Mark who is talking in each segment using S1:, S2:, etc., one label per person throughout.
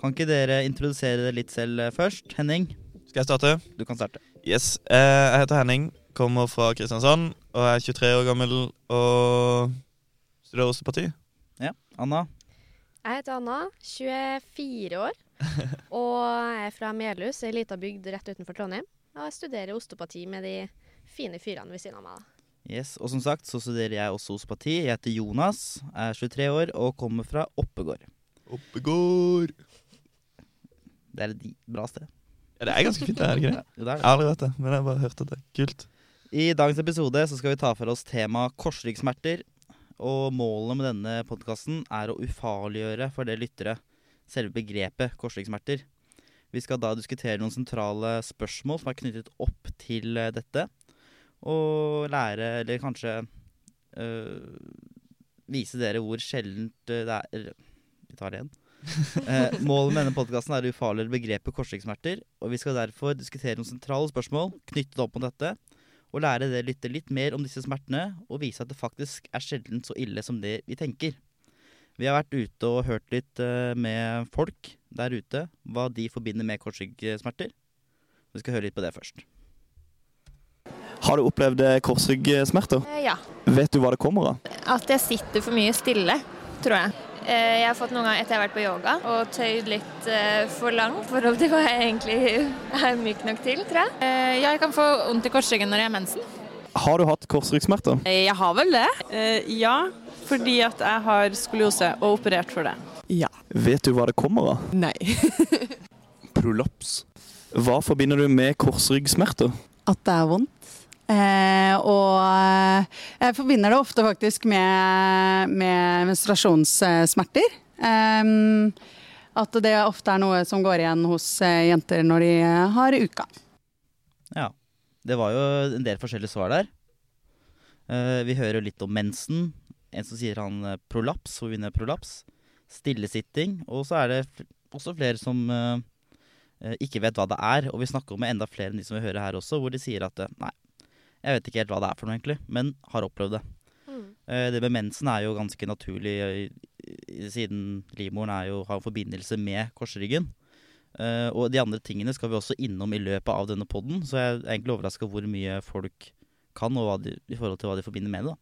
S1: Kan ikke dere introdusere det litt selv eh, først? Henning,
S2: Skal jeg starte?
S1: du kan starte.
S2: Yes. Eh, jeg heter Henning, kommer fra Kristiansand og er 23 år gammel og studerer osteparti.
S1: Ja, Anna.
S3: Jeg heter Anna, 24 år, og er fra Melhus, ei lita bygd rett utenfor Trondheim. Og jeg studerer osteopati med de fine fyrene ved siden av meg.
S1: Yes, Og som sagt så studerer jeg også osteopati. Jeg heter Jonas, er 23 år og kommer fra Oppegård.
S2: Oppegård.
S1: Det er et bra sted.
S2: Ja, det er ganske fint, det er det ikke det?
S1: Jo, det er
S2: Jeg
S1: det.
S2: har aldri vært det, men jeg har bare hørt at det er kult.
S1: I dagens episode så skal vi ta for oss tema korsryggsmerter. Og målet med denne podkasten er å ufarliggjøre for dere lyttere selve begrepet korsryggsmerter. Vi skal da diskutere noen sentrale spørsmål som er knyttet opp til eh, dette. Og lære, eller kanskje øh, vise dere hvor sjeldent øh, det er Vi tar det igjen. Eh, målet med denne podkasten er å ufarliggjøre begrepet korsryggsmerter. Og vi skal derfor diskutere noen sentrale spørsmål knyttet opp mot dette og lære dere lytte litt mer om disse smertene, og vise at det faktisk er sjelden så ille som det vi tenker. Vi har vært ute og hørt litt eh, med folk der ute, hva de forbinder med korsryggsmerter. Vi skal høre litt på det først.
S2: Har du opplevd eh, korsryggsmerter?
S4: Eh, Ja.
S2: Vet du hva det kommer av?
S4: At jeg sitter for mye stille, tror jeg. Eh, Jeg har fått noen ganger etter jeg har vært på yoga og tøyd litt eh, for langt i forhold til hva jeg egentlig er myk nok til, tror jeg.
S5: Eh, Jeg kan få vondt i korsryggen når jeg har mensen.
S2: Har du hatt korsryggsmerter?
S5: Eh, Jeg har vel det. Ja, fordi at jeg har skoliose og operert for det. Ja.
S2: Vet du hva det kommer av?
S5: Nei.
S2: Prolaps. Hva forbinder du med korsryggsmerter?
S6: at det er vondt. Eh, og eh, jeg forbinder det ofte faktisk med, med menstruasjonssmerter. Eh, at det ofte er noe som går igjen hos eh, jenter når de eh, har uka.
S1: Ja, det var jo en del forskjellige svar der. Eh, vi hører litt om mensen. En som sier han prolaps, prolaps, vinner prolaps. Stillesitting. Og så er det også flere som ikke vet hva det er. Og vi snakker med enda flere enn de som vi hører her også, hvor de sier at nei, jeg vet ikke helt hva det er for noe egentlig, men har opplevd det.
S3: Mm.
S1: Eh, det med mensen er jo ganske naturlig, eh, siden livmoren er jo, har en forbindelse med korsryggen. Eh, og de andre tingene skal vi også innom i løpet av denne podden, så jeg er egentlig overraska hvor mye folk kan og de, i forhold til hva de forbinder med det.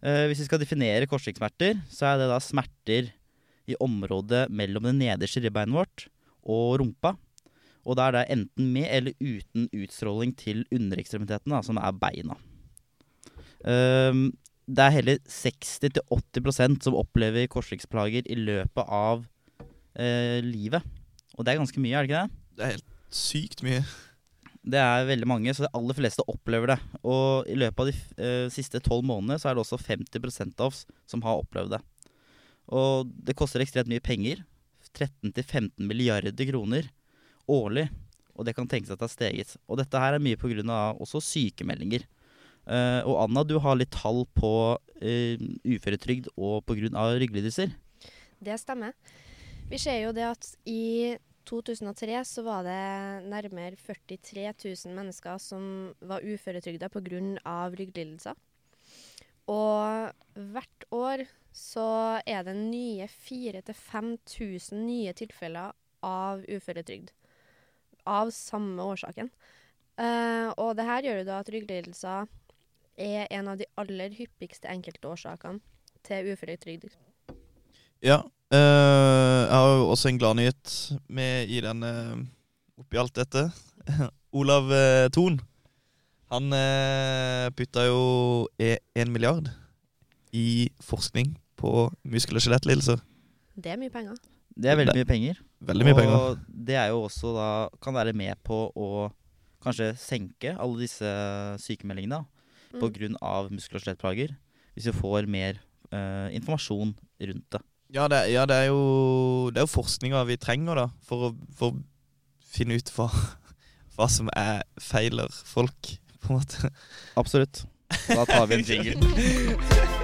S1: Hvis vi skal definere korsryggsmerter, så er det da smerter i området mellom det nederste ribbeinet vårt og rumpa. Og da er det enten med eller uten utstråling til underekstremiteten, som er beina. Um, det er hele 60-80% som opplever korsryggsplager i løpet av uh, livet. Og det er ganske mye, er det ikke det?
S2: Det er helt sykt mye.
S1: Det er veldig mange, så de aller fleste opplever det. Og i løpet av de eh, siste tolv månedene så er det også 50 av oss som har opplevd det. Og det koster ekstremt mye penger. 13-15 milliarder kroner årlig. Og det kan tenkes at det har steget. Og dette her er mye pga. også sykemeldinger. Uh, og Anna, du har litt tall på uh, uføretrygd og pga. rygglidelser.
S3: Det stemmer. Vi ser jo det at i 2003 så var det nærmere 43 000 mennesker som var uføretrygda pga. rygglidelser. Og hvert år så er det nye 4000-5000 nye tilfeller av uføretrygd. Av samme årsaken. Uh, og det her gjør jo da at rygglidelser er en av de aller hyppigste enkeltårsakene til uføretrygd.
S2: Ja. Uh, jeg har jo også en gladnyhet med i denne oppi alt dette. Olav uh, Thon. Han uh, putta jo én milliard i forskning på muskel- og skjelettlidelser.
S3: Det er mye penger.
S1: Det er veldig mye penger.
S2: Veldig mye penger.
S1: Og det er jo også da kan være med på å kanskje senke alle disse sykemeldingene på
S3: Mm.
S1: av muskel- og skjelettplager. Hvis vi får mer uh, informasjon rundt det.
S2: Ja, det, ja, det er jo Det er jo forskninga vi trenger da for å, for å finne ut hva, hva som er feiler folk, på en måte.
S1: Absolutt. Da tar vi en jingle.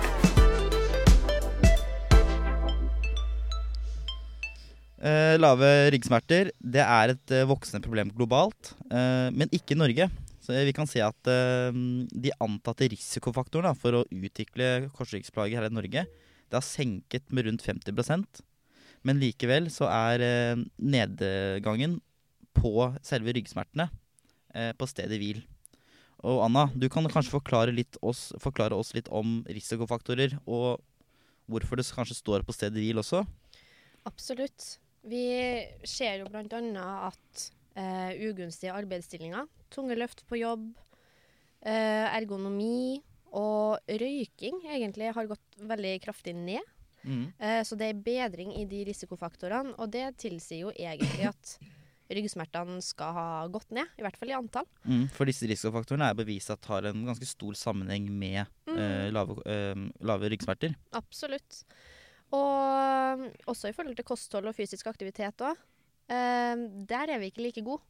S1: Eh, lave ryggsmerter det er et eh, voksende problem globalt, eh, men ikke i Norge. Så vi kan se at de antatte risikofaktorene for å utvikle korsryggsplager her i Norge, det har senket med rundt 50% Men likevel så er nedgangen på selve ryggsmertene på stedet hvil. Og Anna, du kan kanskje forklare, oss, forklare oss litt om risikofaktorer, og hvorfor det kanskje står på stedet hvil også?
S3: Absolutt. Vi ser jo bl.a. at eh, ugunstige arbeidsstillinger, tunge løft på jobb, eh, ergonomi og røyking egentlig har gått veldig kraftig ned.
S1: Mm.
S3: Eh, så det er bedring i de risikofaktorene, og det tilsier jo egentlig at ryggsmertene skal ha gått ned, i hvert fall i antall.
S1: Mm. For disse risikofaktorene er bevist at har en ganske stor sammenheng med eh, lave, eh, lave ryggsmerter.
S3: Absolutt. Og også i forhold til kosthold og fysisk aktivitet òg. der er vi ikke like gode.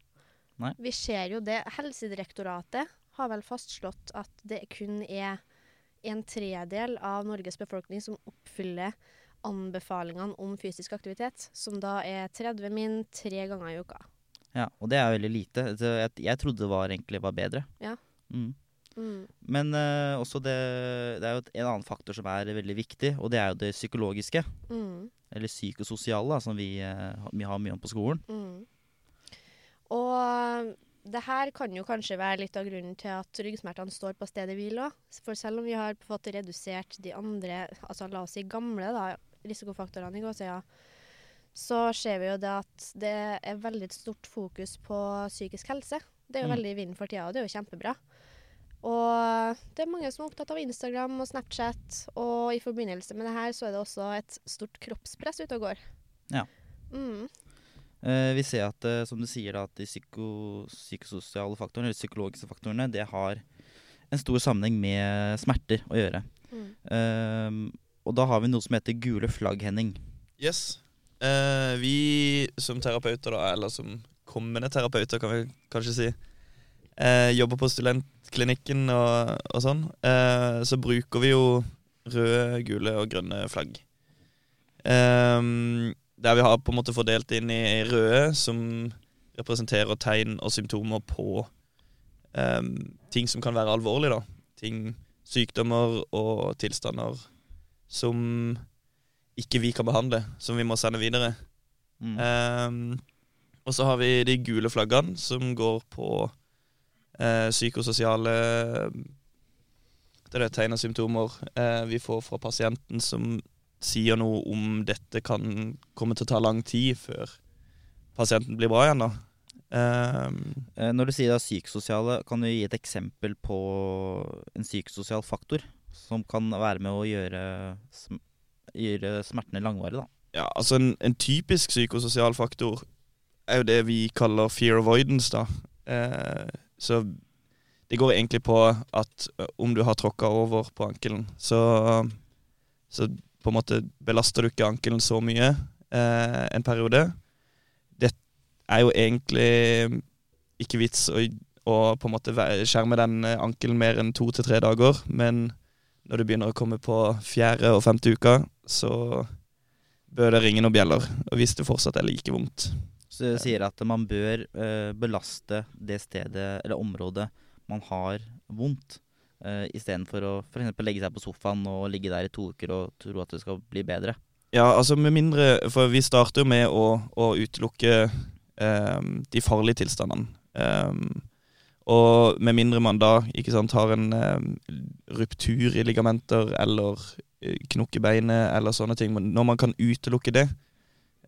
S1: Nei.
S3: Vi ser jo det. Helsedirektoratet har vel fastslått at det kun er en tredel av Norges befolkning som oppfyller anbefalingene om fysisk aktivitet, som da er 30 min tre ganger i uka.
S1: Ja, og det er veldig lite. Jeg, jeg trodde det var, egentlig var bedre.
S3: Ja.
S1: Mm.
S3: Mm.
S1: Men uh, også det, det er jo en annen faktor som er veldig viktig, og det er jo det psykologiske.
S3: Mm.
S1: Eller psykososiale, som vi, eh, vi har mye om på skolen.
S3: Mm. Og det her kan jo kanskje være litt av grunnen til at ryggsmertene står på stedet hvil òg. For selv om vi har fått redusert de andre, altså la oss si gamle da, risikofaktorene i gåsøya, så ser vi jo det at det er veldig stort fokus på psykisk helse. Det er jo
S1: Mm.
S3: veldig i vinden for tida, og det er jo kjempebra. Og det er mange som er opptatt av Instagram og Snapchat, og i forbindelse med det her så er det også et stort kroppspress ute og går.
S1: Ja.
S3: Mm.
S1: Eh, vi ser at, eh, som du sier, da, at de psyko, psykososiale faktorene, eller psykologiske faktorene, det har en stor sammenheng med smerter å gjøre.
S3: Mm.
S1: Eh, og da har vi noe som heter gule flagg, Henning.
S2: Yes. Eh, vi som terapeuter, da, eller som kommende terapeuter, kan vi kanskje si, eh, jobber på studentklinikken og, og sånn, eh, så bruker vi jo røde, gule og grønne flagg. Ehm, der vi har på en måte fordelt inn i røde, som representerer tegn og symptomer på ehm, ting som kan være alvorlige, da. Ting, sykdommer og tilstander som ikke vi kan behandle, som vi må sende videre.
S1: Mm.
S2: Ehm, og så har vi de gule flaggene, som går på eh, psykososiale det er tegn og symptomer eh, vi får fra pasienten som sier noe om dette kan komme til å ta lang tid før pasienten blir bra igjen. da. Ehm,
S1: Eh, når du sier da psykososiale, kan du gi et eksempel på en psykososial faktor som kan være med å gjøre, sm gjøre smertene langvarige? da?
S2: ja, altså en, en typisk psykososial faktor er jo det vi kaller fear avoidance, da. Eh, så det går egentlig på at om du har tråkka over på ankelen, så, så på en måte belaster du ikke ankelen så mye eh, en periode. Det er jo egentlig ikke vits å, å på en måte skjerme den eh, ankelen mer enn to til tre dager, men når du begynner å komme på fjerde og femte uka, så bør det ringe noen bjeller. Og hvis det fortsatt er like vondt.
S1: Så det sier at man bør uh, belaste det stedet eller området man har vondt, uh, istedenfor å f.eks. legge seg på sofaen og ligge der i to uker og tro at det skal bli bedre.
S2: Ja, altså med mindre For vi starter jo med å, å utelukke um, de farlige tilstandene. Um, og med mindre man da ikke sant, har en um, ruptur i ligamenter eller knokke beinet eller sånne ting, når man kan utelukke det,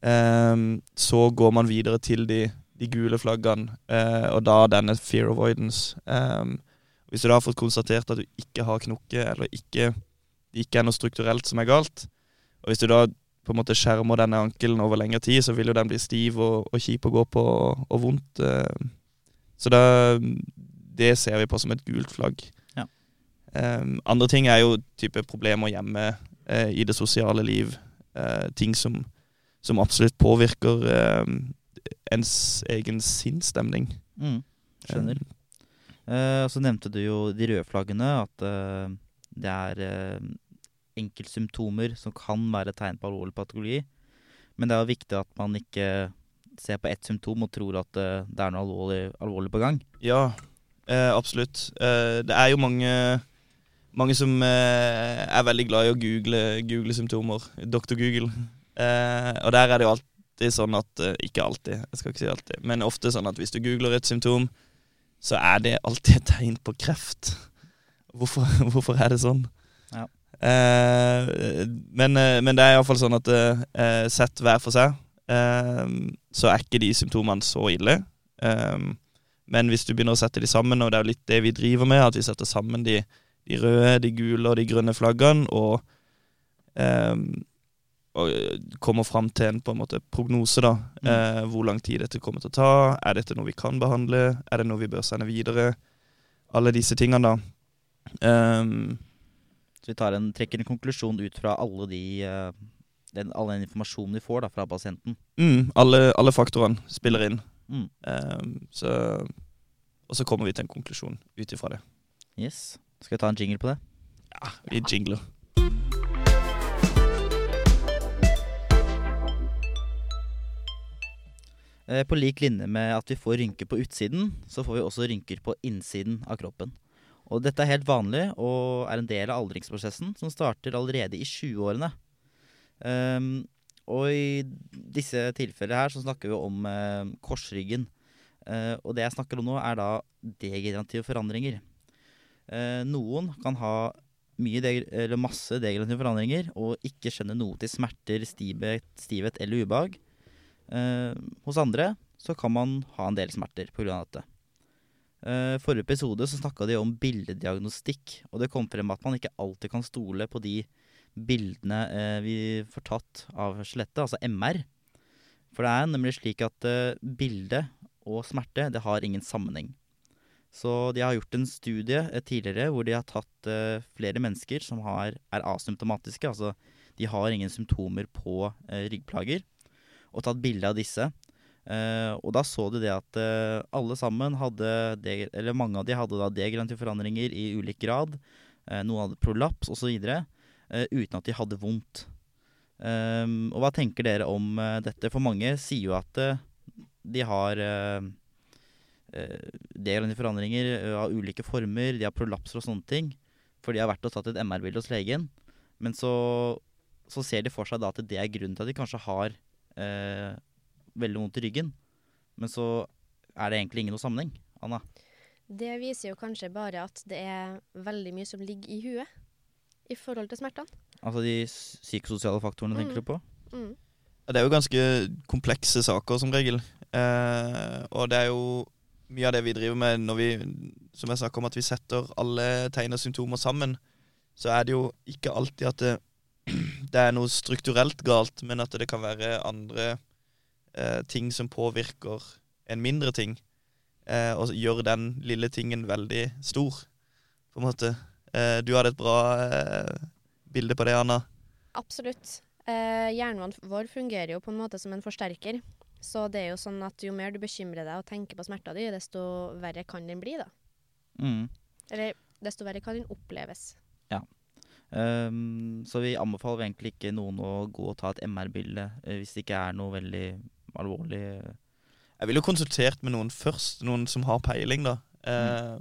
S2: så går man videre til de, de gule flaggene, eh, og da denne fear avoidance. Ehm, hvis du da har fått konstatert at du ikke har knokke, eller ikke, det ikke er noe strukturelt som er galt, og hvis du da på en måte skjermer denne ankelen over lengre tid, så vil jo den bli stiv og, og kjip å gå på og, og vondt. eh. Så da, det ser vi på som et gult flagg.
S1: Ja.
S2: Eh, andre ting er jo type problemer hjemme eh, i det sosiale liv. eh, ting som, som absolutt påvirker eh, ens egen sinnsstemning.
S1: Mm. Skjønner. Eh, og så nevnte du jo de røde flaggene, at eh, det er eh, enkeltsymptomer som kan være tegn på alvorlig patologi. Men det er jo viktig at man ikke ser på ett symptom og tror at eh, det er noe alvorlig, alvorlig på gang.
S2: Ja, eh, absolutt. Eh, det er jo mange, mange som eh, er veldig glad i å google, google symptomer. Dr. Google. Eh, og der er det jo alltid sånn at eh, Ikke alltid, jeg skal ikke si alltid, men ofte sånn at hvis du googler et symptom, så er det alltid et tegn på kreft. Hvorfor, hvorfor er det sånn?
S1: Ja.
S2: Eh, men, eh, men det er iallfall sånn at eh, sett hver for seg, eh, så er ikke de symptomene så ille. Eh, men hvis du begynner å sette de sammen, og det er jo litt det vi driver med, at vi setter sammen de, de røde, de gule og de grønne flaggene, og, eh, og kommer fram til en på en måte prognose, da.
S1: Mm.
S2: Eh, hvor lang tid dette kommer til å ta. Er dette noe vi kan behandle? Er det noe vi bør sende videre? Alle disse tingene, da. Um,
S1: Så vi tar en, trekker en konklusjon ut fra alle de eh, den, all den informasjonen vi får da, fra pasienten.
S2: mm, alle, alle faktorene spiller inn.
S1: Mm.
S2: Um, så, og så kommer vi til en konklusjon ut ifra det.
S1: Yes. Skal vi ta en jingle på det?
S2: Ja, vi jingler.
S1: På lik linje med at vi får rynker på utsiden, så får vi også rynker på innsiden av kroppen. Og dette er helt vanlig og er en del av aldringsprosessen som starter allerede i 20-årene. Um, og i disse tilfellene her så snakker vi om uh, korsryggen. Uh, og det jeg snakker om nå, er da degenerative forandringer. Uh, noen kan ha deg masse degenerative forandringer og ikke skjønne noe til smerter, stivhet, stivhet eller ubehag. Eh, hos andre så kan man ha en del smerter pga. dette. Eh, forrige episode så snakka de om bildediagnostikk, og det kom frem at man ikke alltid kan stole på de bildene eh, vi får tatt av skjelettet, altså MR. For det er nemlig slik at eh, bilde og smerte det har ingen sammenheng. Så de har gjort en studie eh, tidligere hvor de har tatt eh, flere mennesker som har, er asymptomatiske, altså de har ingen symptomer på eh, ryggplager, og tatt bilde av disse. Uh, og da så du det at uh, alle sammen hadde, deg- eller mange av de hadde da degenerative forandringer i ulik grad. Uh, noen hadde prolaps osv. Uh, uten at de hadde vondt. Um, og hva tenker dere om dette? For mange sier jo at de har uh, degenerative forandringer av ulike former, de har prolapser og sånne ting. For de har vært og tatt et MR-bilde hos legen. Men så, så ser de for seg da at det er grunnen til at de kanskje har eh, veldig vondt i ryggen. Men så er det egentlig ingen noe sammenheng. Anna?
S3: Det viser jo kanskje bare at det er veldig mye som ligger i huet i forhold til smertene.
S1: Altså de psykososiale faktorene
S3: Mm.
S1: tenker du på?
S3: Mm.
S2: Ja, Det er jo ganske komplekse saker som regel. Eh, og det er jo mye av det vi driver med når vi, som jeg sa om, at vi setter alle tegn og symptomer sammen. Så er det jo ikke alltid at det, det er noe strukturelt galt, men at det kan være andre eh, ting som påvirker en mindre ting. Eh, og gjør den lille tingen veldig stor, på en måte. Eh, du hadde et bra eh, bilde på det, Anna.
S3: Absolutt. Eh, hjernen vår fungerer jo på en måte som en forsterker. Så det er jo sånn at jo mer du bekymrer deg og tenker på smerta di, desto verre kan den bli, da.
S1: Mm.
S3: Eller desto verre kan den oppleves.
S1: Ehm, så vi anbefaler egentlig ikke noen å gå og ta et MR-bilde eh, hvis det ikke er noe veldig alvorlig.
S2: Jeg ville jo konsultert med noen først, noen som har peiling, da. Eh,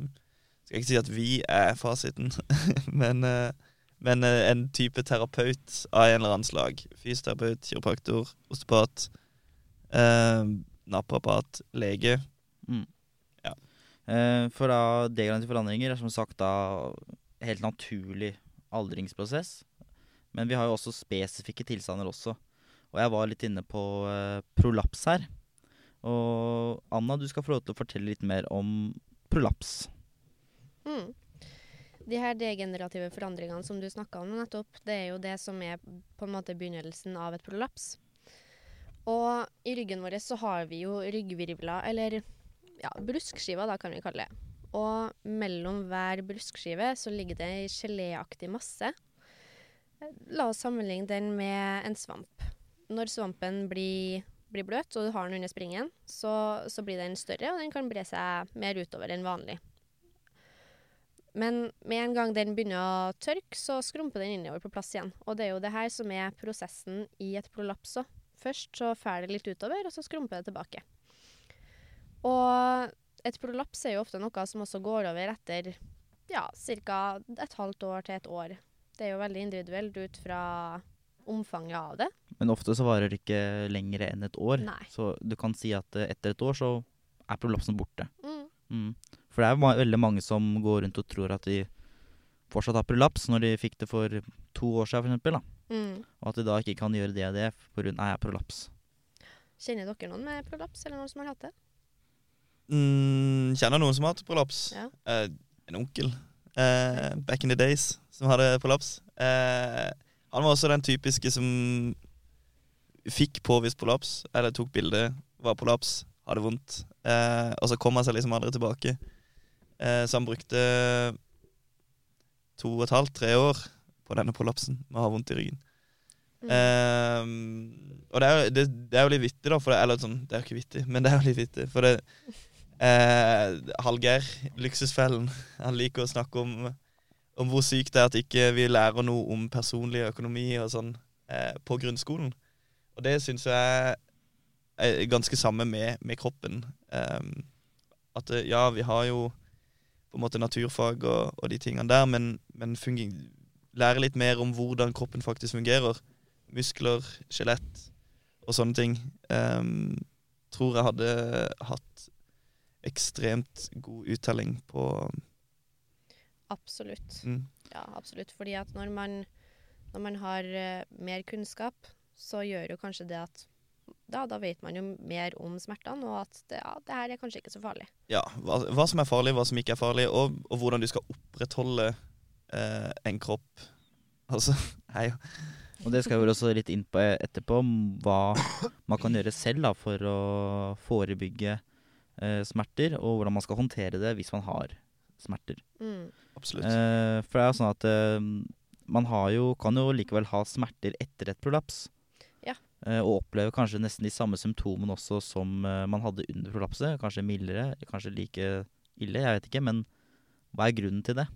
S2: skal ikke si at vi er fasiten, men, uh, men uh, en type terapeut av en eller annen slag. Fysioterapeut, kiropraktor, osteopat, eh, naprapat, lege.
S1: Eh, for da degenerative forandringer er som sagt da helt naturlig aldringsprosess. Men vi har jo også spesifikke tilstander også. Og jeg var litt inne på uh, prolaps her. Og Anna, du skal få lov til å fortelle litt mer om prolaps.
S3: Mm. De her degenerative forandringene som du snakka om nettopp, det er jo det som er på en måte begynnelsen av et prolaps. Og i ryggen vår så har vi jo ryggvirvler, eller ja, bruskskiver, da kan vi kalle det. Og mellom hver bruskskive så ligger det ei geléaktig masse. La oss sammenligne den med en svamp. Når svampen blir, blir bløt, og du har den under springen, så, så blir den større, og den kan bre seg mer utover enn vanlig. Men med en gang den begynner å tørke, så skrumper den innover på plass igjen. Og det er jo det her som er prosessen i et prolaps òg. Først så fæler det litt utover, og så skrumper det tilbake. Og et prolaps er jo ofte noe som også går over etter ja, ca. et halvt år til et år. Det er jo veldig individuelt ut fra omfanget av det.
S1: Men ofte så varer det ikke lenger enn et år.
S3: Nei.
S1: Så du kan si at eh, etter et år så er prolapsen borte.
S3: Mm.
S1: Mm. For det er veldig mange som går rundt og tror at de fortsatt har prolaps når de fikk det for to år siden, eksempel.
S3: Mm.
S1: Og at de da ikke kan gjøre det og det pga. Prolaps.
S3: Kjenner dere noen med prolaps, eller noen som har hatt det?
S2: Mm, kjenner noen som har hatt prolaps.
S3: Ja.
S2: Eh, en onkel eh, back in the days som hadde prolaps. Eh, han var også den typiske som fikk påvist prolaps, eller tok bilde, var prolaps, hadde vondt. Eh, og så kom han seg liksom aldri tilbake. Eh, så han brukte to og et halvt, tre år på denne prolapsen med å ha vondt i ryggen.
S3: Mm.
S2: Eh, og det er, jo, det, det er jo litt vittig, da. For det, eller sånn, det er jo ikke vittig, men det er jo litt vittig. For det eh, Hallgeir, Luksusfellen, han liker å snakke om, om hvor sykt det er at ikke vi lærer noe om personlig økonomi og sånn eh, på grunnskolen. Og det syns jeg er ganske samme med, med kroppen. Eh, at ja, vi har jo på en måte naturfag og, og de tingene der, men, men lære litt mer om hvordan kroppen faktisk fungerer. Muskler, skjelett og sånne ting. Ehm, tror jeg hadde hatt ekstremt god uttelling på
S3: Absolutt.
S2: mm,
S3: Ja, absolutt. Fordi at når man, når man har uh, mer kunnskap, så gjør jo kanskje det at da, da vet man jo mer om smertene, og at det, ja, det her er kanskje ikke så farlig.
S2: ja, hva, hva som er farlig, hva som ikke er farlig, og, og hvordan du skal opprettholde eh, en kropp. Altså, hei.
S1: Og det skal vi også litt inn på etterpå, hva man kan gjøre selv da, for å forebygge eh, smerter, og hvordan man skal håndtere det hvis man har smerter.
S3: Mm.
S2: Absolutt.
S1: Eh, for det er jo sånn at eh, man har jo, kan jo likevel ha smerter etter et prolaps.
S3: Ja.
S1: Eh, og oppleve kanskje nesten de samme symptomene også som eh, man hadde under prolapset. Kanskje mildere, kanskje like ille, jeg vet ikke. Men hva er grunnen til det?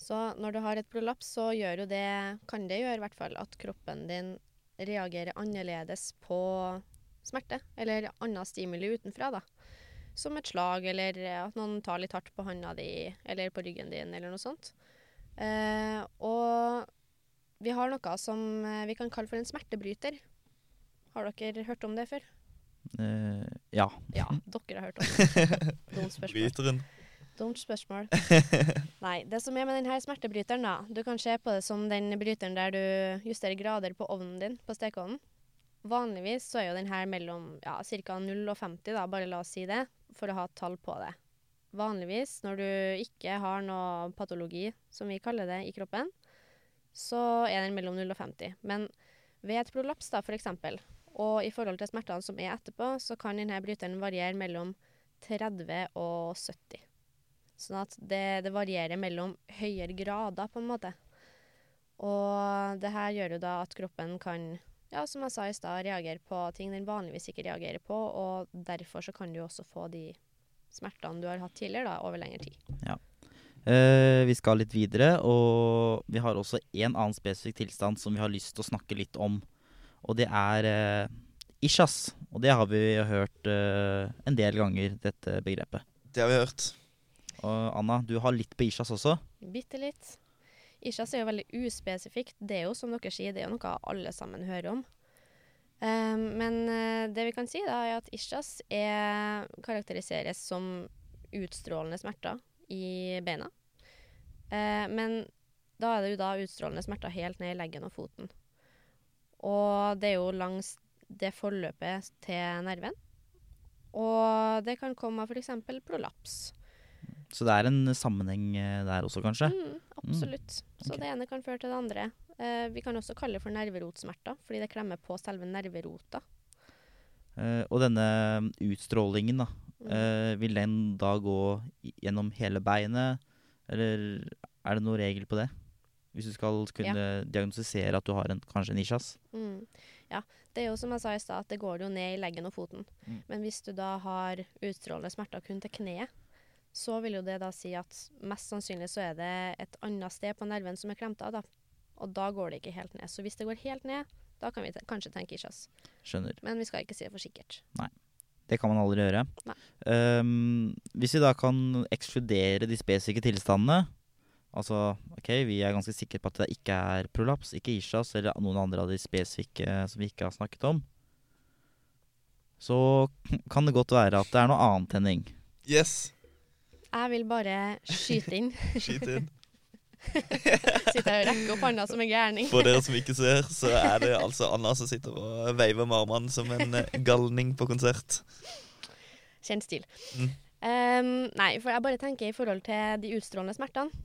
S3: Så når du har et prolaps, så gjør jo det, kan det gjøre i hvert fall, at kroppen din reagerer annerledes på smerte, eller annen stimuli utenfra, da. Som et slag, eller at noen tar litt hardt på hånda di, eller på ryggen din, eller noe sånt. Eh, og vi har noe som eh, vi kan kalle for en smertebryter. Har dere hørt om det før?
S1: Uh, ja.
S3: Ja, dere har hørt om det. Dumt spørsmål.
S2: Bryteren.
S3: Dumt spørsmål. Nei, det som er med denne smertebryteren, da Du kan se på det som den bryteren der du justerer grader på ovnen din, på stekeovnen. Vanligvis så er jo den her mellom ja, ca. 0 og 50, da, bare la oss si det, for å ha tall på det. Vanligvis, når du ikke har noe patologi, som vi kaller det, i kroppen, så er den mellom 0 og 50. Men ved et prolaps, da, eksempel, og i forhold til smertene som er etterpå, så kan denne bryteren variere mellom 30 og 70. Sånn at det, det varierer mellom høyere grader, på en måte. Og det her gjør jo da at kroppen kan, ja, som jeg sa i stad, reagere på ting den vanligvis ikke reagerer på, og derfor så kan du også få de smertene du har hatt tidligere, da, over lengre tid.
S1: Eh, vi skal litt videre, og vi har også en annen spesifikk tilstand som vi har lyst til å snakke litt om. Og det er eh, isjas. Og det har vi hørt eh, en del ganger, dette begrepet.
S2: Det har vi hørt.
S1: Og Anna, du har litt på isjas også.
S3: Bitte litt. Isjas er jo veldig uspesifikt. Det er jo, som dere sier, det er jo noe alle sammen hører om. Um, men uh, det vi kan si, da, er at Ishas er, karakteriseres som utstrålende smerter i beina. Uh, men da er det jo da utstrålende smerter helt ned i leggen og foten. Og det er jo langs det forløpet til nerven. Og det kan komme av f.eks. prolaps.
S1: Så det er en sammenheng eh, der også, kanskje.
S3: Mm, absolutt. Så
S1: ok.
S3: det ene kan føre til det andre. Eh, vi kan også kalle det for nerverotsmerter, fordi det klemmer på selve nerverota.
S1: Eh, og denne utstrålingen, da.
S3: Mm.
S1: Eh, vil den da gå gjennom hele beinet, eller er det noen regel på det? Hvis du skal kunne diagnostisere at du har en, kanskje en isjas?
S3: Mm. Ja, det er jo som jeg sa i stad, at det går jo ned i leggen og foten.
S1: Mm.
S3: Men hvis du da har utstrålende smerter kun til kneet, så vil jo det da si at mest sannsynlig så er det et annet sted på nerven som er klemt av, da. Og da går det ikke helt ned. Så hvis det går helt ned, da kan vi te kanskje tenke ischias.
S1: Skjønner.
S3: Men vi skal ikke si det for sikkert. Nei.
S1: Det kan man aldri gjøre.
S3: Nei.
S1: Ehm, hvis vi da kan ekskludere de spesifikke tilstandene Altså, ok, vi er ganske sikre på at det ikke er prolaps, ikke ischias eller noen andre av de spesifikke som vi ikke har snakket om. Så kan det godt være at det er noe annet, Henning.
S2: Yes.
S3: Jeg vil bare skyte inn.
S2: skyte inn.
S3: Sitter og rekker opp hånda som en gærning.
S2: For dere som ikke ser, så er det altså Anna som sitter og veiver med armene som en eh, galning på konsert.
S3: Kjent stil.
S2: Mm.
S3: Um, nei, for jeg bare tenker i forhold til de utstrålende smertene.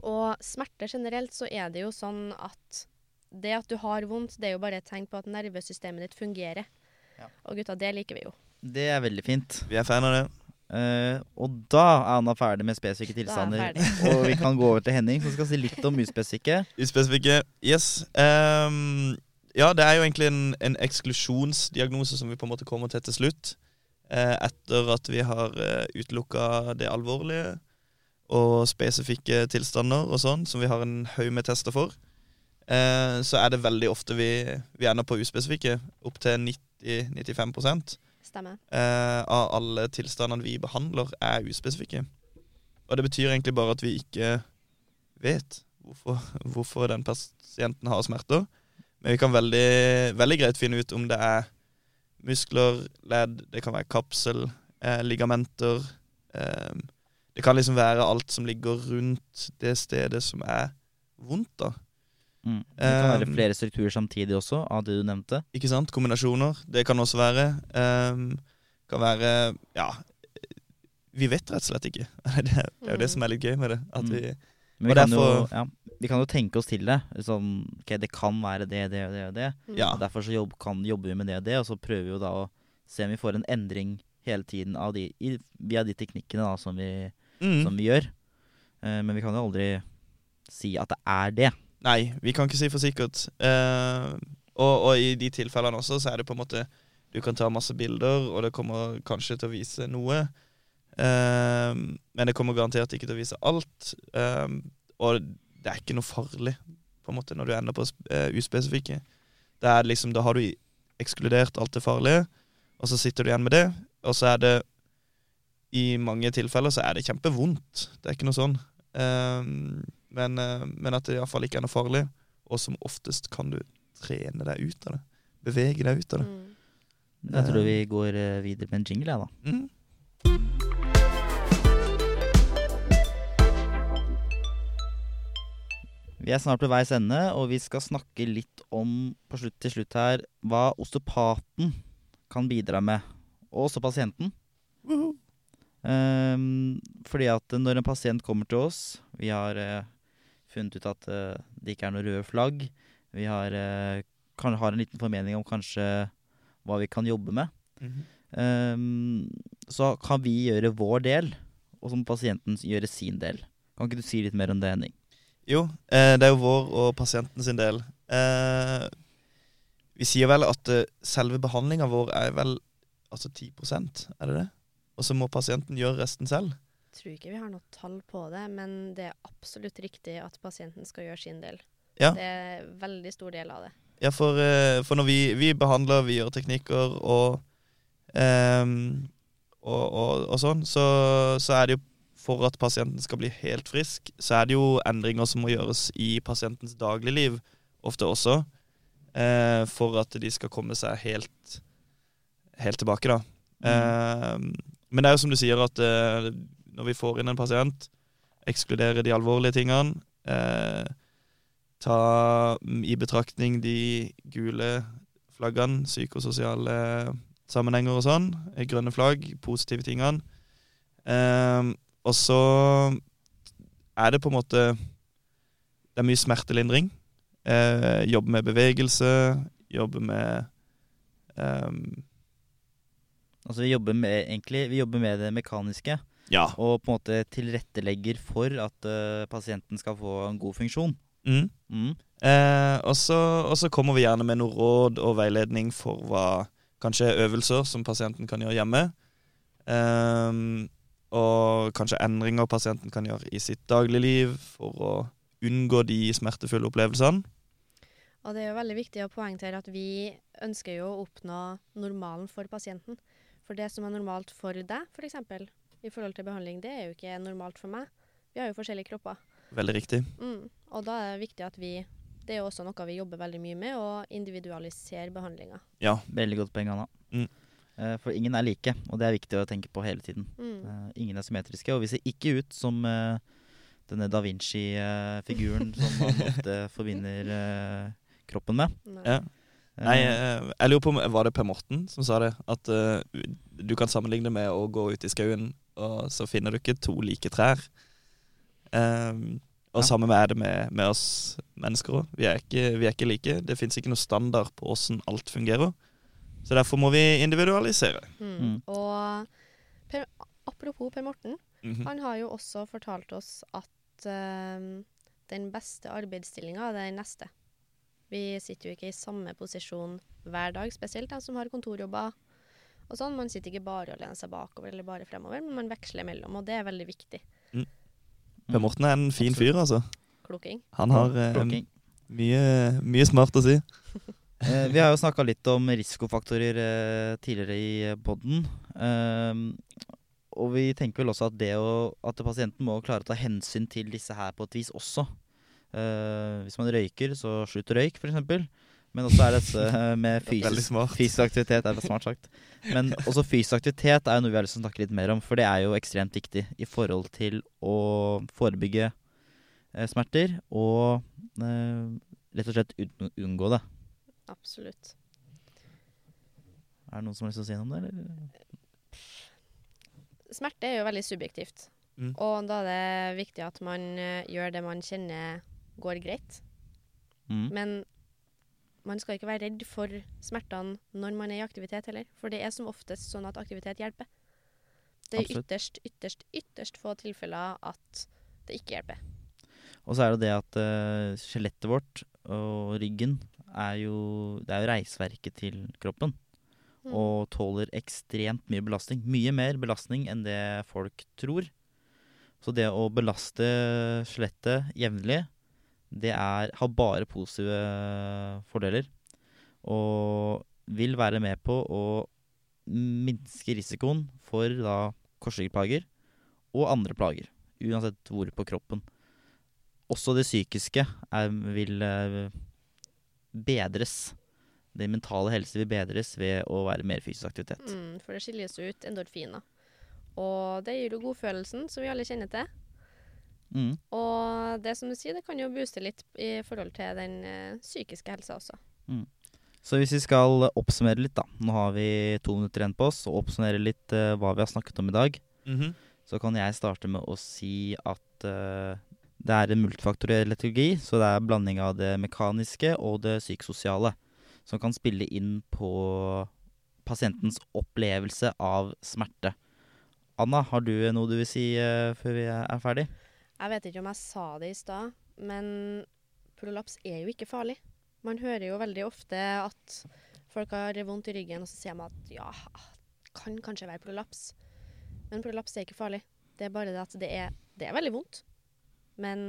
S3: Og smerte generelt, så er det jo sånn at det at du har vondt, det er jo bare et tegn på at nervesystemet ditt fungerer.
S1: Ja.
S3: Og gutta, det liker vi jo.
S1: Det er veldig fint.
S2: Vi er fan av det.
S1: Eh, og da er Anna ferdig med spesifikke
S3: er
S1: tilstander. og vi kan gå over til Henning, som skal si litt om uspesifikke.
S2: Uspesifikke. Yes. Um, ja, det er jo egentlig en, en eksklusjonsdiagnose som vi på en måte kommer til til slutt. Uh, etter at vi har uh, utelukka det alvorlige og spesifikke tilstander og sånn, som vi har en haug med tester for. Uh, så er det veldig ofte vi, vi ender på uspesifikke. Opptil 90-95
S3: Stemmer.
S2: eh, av alle tilstandene vi behandler, er uspesifikke. Og det betyr egentlig bare at vi ikke vet hvorfor, hvorfor den pasienten har smerter. Men vi kan veldig, veldig greit finne ut om det er muskler, ledd, det kan være kapsel, eh, ligamenter. Eh, det kan liksom være alt som ligger rundt det stedet som er vondt, da.
S1: Mm. Det kan være
S2: Um,
S1: flere strukturer samtidig også, av det du nevnte.
S2: Ikke sant? Kombinasjoner. Det kan også være. Um, kan være Ja. Vi vet rett og slett ikke. Det er det er jo det som er litt gøy med det. At vi
S1: mm. vi
S2: Og
S1: kan, jo, ja, vi kan jo tenke oss til det. Sånn, ok, Det kan være det, det og det og det.
S3: Mm.
S2: Ja.
S1: Og Derfor så jobb, kan, jobber vi med det og det, og så prøver vi jo da å se om vi får en endring hele tiden av de, i, via de teknikkene da, som, vi,
S2: mm.
S1: som vi gjør. Uh, men vi kan jo aldri si at det er det.
S2: Nei, vi kan ikke si for sikkert. Uh, og, og i de tilfellene også, så er det på en måte Du kan ta masse bilder, og det kommer kanskje til å vise noe. Uh, men det kommer garantert ikke til å vise alt. Uh, og det er ikke noe farlig på en måte når du ender på sp- uspesifikke. Det er liksom, Da har du ekskludert alt det farlige, og så sitter du igjen med det. Og så er det I mange tilfeller så er det kjempevondt. Det er ikke noe sånn. Eh, men, eh, men at det iallfall ikke er noe farlig. Og som oftest kan du trene deg ut av det. Bevege deg ut av det.
S3: Mm.
S1: Jeg tror vi går eh, videre med en jingle, jeg, da.
S2: Mm.
S1: Vi er snart ved veis ende, og vi skal snakke litt om på slutt til slutt her hva osteopaten kan bidra med, og også pasienten.
S2: Woohoo.
S1: Ehm, fordi at når en pasient kommer til oss Vi har uh, funnet ut at uh, det ikke er noe røde flagg. Vi har, uh, kan, har en liten formening om kanskje hva vi kan jobbe med.
S2: Mm
S1: -hmm. um, så kan vi gjøre vår del, og så må pasienten gjøre sin del. Kan ikke du si litt mer om det, Henning?
S2: Jo, det er jo vår og pasienten sin del. Vi sier vel at selve behandlinga vår er vel altså 10% er det det? Og så må pasienten gjøre resten selv.
S3: Jeg Tror ikke vi har noe tall på det, men det er absolutt riktig at pasienten skal gjøre sin del.
S2: Ja.
S3: Det er en veldig stor del av det.
S2: Ja, for, eh, for når vi, vi behandler, vi gjør teknikker og, um, og, og, og sånn, så, så er det jo for at pasienten skal bli helt frisk, så er det jo endringer som må gjøres i pasientens dagligliv ofte også, uh, for at de skal komme seg helt, helt tilbake, da. Ehm, men det er jo som du sier, at eh, når vi får inn en pasient, ekskludere de alvorlige tingene, eh, ta i betraktning de gule flaggene, psykososiale sammenhenger og sånn, eh, grønne flagg, positive tingene. Eh, og så er det på en måte Det er mye smertelindring. Eh, jobbe med bevegelse, jobbe med ehm,
S1: Altså vi jobber med, egentlig, vi jobber med det mekaniske,
S2: Ja.
S1: og på en måte tilrettelegger for at uh, pasienten skal få en god funksjon.
S2: Mm.
S1: Mm.
S2: Eh, og så og så kommer vi gjerne med noe råd og veiledning for hva kanskje øvelser som pasienten kan gjøre hjemme. Eh, og kanskje endringer pasienten kan gjøre i sitt dagligliv for å unngå de smertefulle opplevelsene.
S3: Og det er jo veldig viktig å poengtere at vi ønsker jo å oppnå normalen for pasienten. For det som er normalt for deg, f.eks. For eksempel, i forhold til behandling, det er jo ikke normalt for meg. Vi har jo forskjellige kropper.
S2: Veldig riktig.
S3: Mm. Og da er det viktig at vi Det er jo også noe vi jobber veldig mye med, å individualisere behandlinga.
S2: Ja.
S1: Veldig godt poeng, Anna.
S2: Mm.
S1: Eh, For ingen er like, og det er viktig å tenke på hele tiden.
S3: Mm.
S1: Eh, ingen er symmetriske, og vi ser ikke ut som eh, denne da Vinci-figuren som man ofte forbinder kroppen med.
S3: Nei.
S2: ja. Nei, eh, jeg lurer på om Var det Per Morten som sa det? At uh, du kan sammenligne med å gå ut i skauen, og så finner du ikke to like trær. Um, og
S1: Ja.
S2: samme er det med, med oss mennesker òg. Vi, er ikke- vi er ikke like. Det fins ikke noe standard på åssen alt fungerer. Så derfor må vi individualisere.
S3: Mm.
S1: Mm.
S3: Og per, apropos Per Morten,
S2: Mhm.
S3: han har jo også fortalt oss at uh, den beste arbeidsstillinga er den neste. Vi sitter jo ikke i samme posisjon hver dag, spesielt de som har kontorjobber. Og sånn. Man sitter ikke bare og lener seg bakover eller bare fremover, men man veksler mellom, og det er veldig viktig.
S2: Per Morten er en fin fyr, altså.
S3: Kloking.
S2: Han har eh, mye, mye smart å si.
S1: Eh, vi har jo snakka litt om risikofaktorer eh, tidligere i poden. og vi tenker vel også at, det å, at pasienten må klare å ta hensyn til disse her på et vis også. Eh, hvis man røyker, så slutt å røyke, f.eks. Men også er dette eh, med fysisk, fysisk aktivitet er det smart sagt. Men også fysisk aktivitet er jo noe vi har lyst til å snakke litt mer om, for det er jo ekstremt viktig i forhold til å forebygge eh, smerter og eh, rett og slett un unngå det.
S3: Absolutt.
S1: Er det noen som har lyst til å si noe om det? Eller?
S3: Smerte er jo veldig subjektivt.
S2: Mm.
S3: Og da er det viktig at man eh, gjør det man kjenner går greit.
S1: Mm.
S3: Men man skal ikke være redd for smertene når man er i aktivitet heller. For det er som oftest sånn at aktivitet hjelper. Det er
S1: Absolutt.
S3: ytterst, ytterst, ytterst få tilfeller at det ikke hjelper.
S1: Og så er det det at uh, skjelettet vårt og ryggen er jo Det er jo reisverket til kroppen.
S3: Mm.
S1: Og tåler ekstremt mye belastning. Mye mer belastning enn det folk tror. Så det å belaste skjelettet jevnlig, det er, har bare positive fordeler. Og vil være med på å minske risikoen for da korsryggplager og andre plager. Uansett hvor på kroppen. Også det psykiske er, vil eh, bedres. Det mentale helse vil bedres ved å være mer fysisk aktivitet.
S3: Mm, for det skilles ut endorfiner. Og det gir jo godfølelsen, som vi alle kjenner til.
S1: Mm.
S3: Og det som du sier, det kan jo booste litt i forhold til den eh, psykiske helsa også.
S1: Så hvis vi skal oppsummere litt, da. Nå har vi to minutter igjen på oss, og oppsummere litt eh, hva vi har snakket om i dag.
S2: Mhm.
S1: Så kan jeg starte med å si at eh, det er en multifaktoriell letologi, så det er blanding av det mekaniske og det psykososiale som kan spille inn på pasientens opplevelse av smerte. Anna, har du noe du vil si eh, før vi er ferdig?
S3: Jeg vet ikke om jeg sa det i stad, men prolaps er jo ikke farlig. Man hører jo veldig ofte at folk har vondt i ryggen, og så sier man at ja, kan kanskje være prolaps. Men prolaps er ikke farlig. Det er bare det at det er, det er veldig vondt, men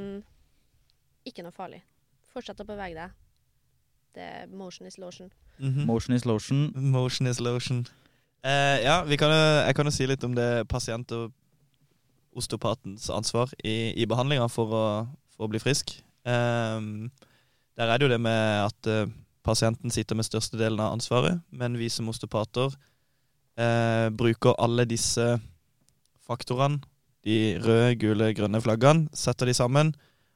S3: ikke noe farlig. Fortsett å bevege deg. Det er motion is lotion.
S2: Mhm.
S1: Motion is lotion.
S2: Motion is lotion. Uh, ja, vi kan jo, jeg kan jo si litt om det pasient- og osteopatens ansvar i, i behandlinga for, for å bli frisk. Um, der er det jo det med at uh, pasienten sitter med størstedelen av ansvaret, men vi som osteopater uh, bruker alle disse faktorene, de røde, gule, grønne flaggene, setter de sammen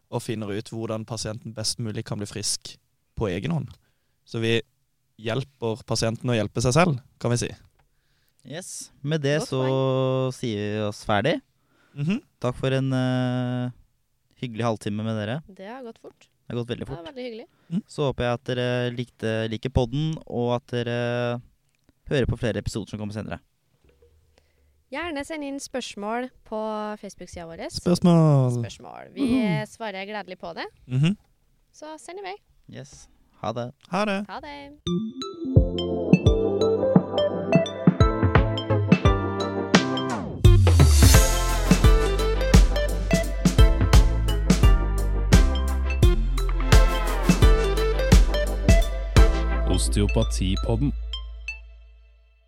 S2: og finner ut hvordan pasienten best mulig kan bli frisk på egen hånd. Så vi hjelper pasienten å hjelpe seg selv, kan vi si.
S1: Yes. Med det så sier vi oss ferdig.
S2: Mhm.
S1: Takk for en uh, hyggelig halvtime med dere.
S3: Det har gått fort.
S1: Det har gått veldig
S3: Det var
S1: fort.
S3: veldig hyggelig.
S1: Så håper jeg at dere likte, liker podden, og at dere hører på flere episoder som kommer senere.
S3: Gjerne send inn spørsmål på Facebook-sida vår.
S2: Spørsmål.
S3: Spørsmål. Vi
S2: Mhm.
S3: svarer gledelig på det.
S2: -hmm.
S3: Så send i vei.
S1: Yes. Ha det.
S2: Ha det.
S3: Ha det.
S7: Osteopatipodden.